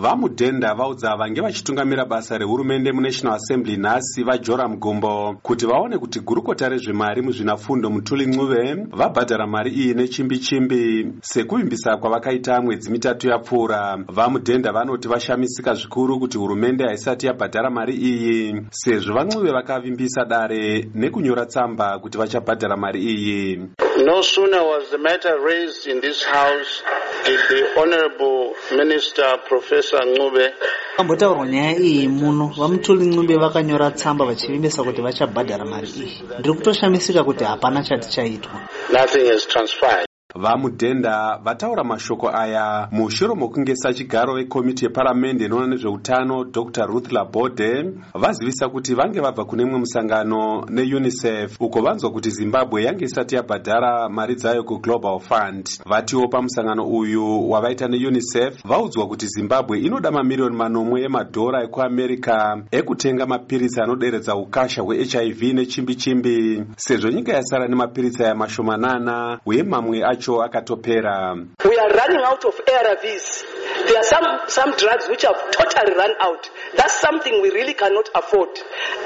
vamudhenda vaudza vange vachitungamira basa rehurumende munational assembly nhasi vajoram gumbo kuti vaone kuti gurukota rezvemari muzvinafundo mutuli ncuve vabhadhara mari iyi nechimbi chimbi sekuvimbisa kwavakaita mwedzi mitatu yapfuura vamudhenda vanoti vashamisika zvikuru kuti hurumende haisati yabhadhara mari iyi sezvo vancuve vakavimbisa dare nekunyora tsamba kuti vachabhadhara mari iyi. No sooner was the matter raised in this house did the honorable minister professor ncube pambotaurwa nyaya iyi muno. Vamutuli ncube vakanyora tsamba vachivimbisa kuti vachabhadhara mari iyi. Ndiri kutoshamisika kuti hapana chati chaitwa. nothing has transpired vamudhenda vataura mashoko aya mushure mokunge sachigaro vekomiti yeparamende inoona nezveutano dr. Ruth labode vazivisa kuti vange vabva kune mwe musangano neunicef uko vanzwa kuti zimbabwe yange isati yabhadhara mari dzayo kuglobal fund. Vatiwo pamusangano uyu wavaita neunicef vaudzwa kuti zimbabwe inoda mamiriyoni manomwe emadhora ekuamerica ekutenga mapiritsi anoderedza ukasha hwehiv nechimbi chimbi sezvo nyika yasara nemapiritsi aya mashomanana uye mamwe acho acho akatopera. We are running out of arvs there are some, some drugs which have totally run out. That's something we really cannot afford.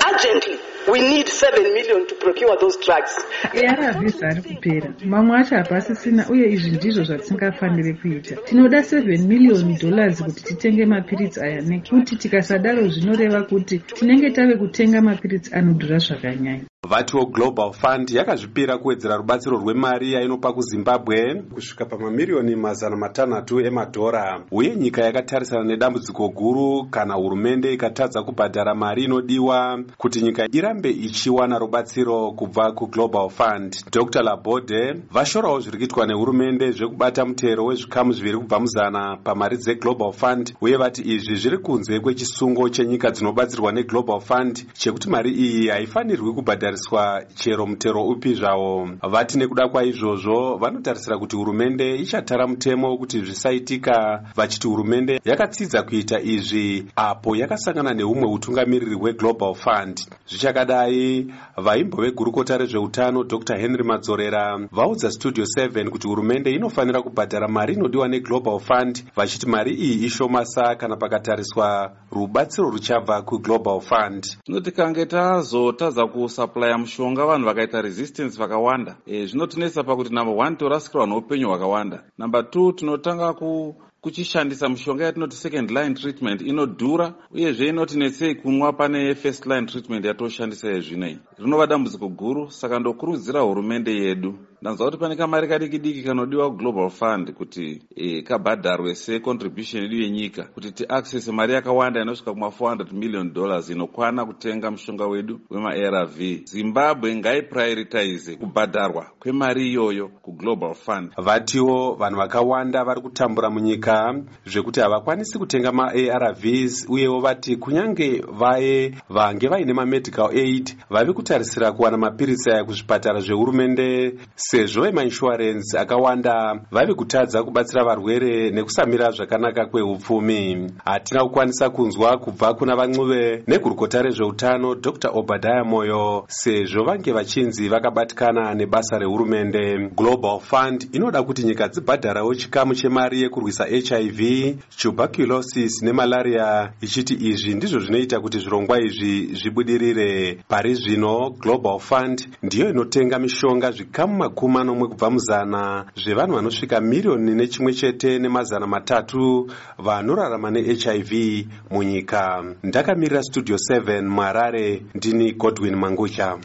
Urgently we need 7 million to procure those drugs. Arvs ari kupera. Mamwe acho hapasisina uye izvi ndizvo zvatisingafaniri kuita. Tinoda 7 miliyoni dollars kuti titenge mapiritsi aya nekuti tikasadaro zvinoreva kuti tinenge tave kutenga mapiritsi anodhura zvakanyanya. Vatiwo global fund yakazvipira kuwedzera rubatsiro rwemari yainopa kuzimbabwe kusvika pamamiriyoni mazana matanhatu emadhora. uye nyika yakatarisana nedambudziko guru kana hurumende ikatadza kubhadhara mari inodiwa kuti nyika irambe ichiwana rubatsiro kubva kuglobal fund. Dr. Labode vashorawo zviri kuitwa nehurumende zvekubata mutero wezvikamu zviviri kubva muzana pamari dzeglobal fund uye vati izvi zviri kunze kwechisungo chenyika dzinobatsirwa neglobal fund chekuti mari iyi haifanirwi kubhadhariswa chero mutero upi zvawo vati nekuda kwaizvozvo vanotarisira kuti hurumende ichatara mutemo wekuti zvisaitika vachiti hurumende yakatsidza kuita izvi apo yakasangana neumwe utungamiriri hweglobal fund. Zvichakadai vaimbo vegurukota rezveutano dr. Henry madzorera vaudza studio 7 kuti hurumende inofanira kubhadhara mari inodiwa neglobal fund vachiti mari iyi ishomasa kana pakatariswa rubatsiro ruchabva kuglobal fund. Tinoti kange tazotadza kusuplya mushonga vanhu vakaita resistance vakawanda. E, zvinotinetsa pakuti number one torasikirwa neupenyu hwakawanda. Number two tinotanga ku kuchishandisa mushonga yatinoti second line treatment inodhura uyezve inotinetsei kunwa pane first line treatment yatoshandisa yezvinei. Rinova dambudziko guru saka ndokurudzira hurumende yedu ndanzwa kuti pane kamari kadiki diki kanodiwa kuglobal fund kuti e, kabhadharwe secontribution yedu yenyika kuti tiaccess mari yakawanda inosvika kuma400 million dollars inokwana kutenga mushonga wedu wemaarv zimbabwe ngaiprioritize kubhadharwa kwemari iyoyo kuglobal fund. Vatiwo vanhu vakawanda vari kutambura munyika zvekuti havakwanisi kutenga maarvs uyewo vati kunyange vaye vange vaine mamedical aid vavi kutarisira kuwana mapiritsi aya kuzvipatara zvehurumende sezvo vemainsurance akawanda vave kutadza kubatsira varwere nekusamira zvakanaka kweupfumi. Hatina kukwanisa kunzwa kubva kuna vancuve negurukota rezveutano dr. Obadhaya moyo sezvo vange vachinzi vakabatikana nebasa rehurumende. Global fund inoda kuti nyika dzibhadharawo chikamu chemari yekurwisa hiv tuberculosis nemalaria. Ichiti izvi ndizvo zvinoita kuti zvirongwa izvi zvibudirire. Pari zvino global fund ndiyo inotenga mishonga zvikamu makumi manomwe kubva muzana zvevanhu vanosvika miriyoni nechimwe chete nemazana matatu vanorarama nehiv munyika. Ndakamirira studio 7 muharare ndini godwin mangucha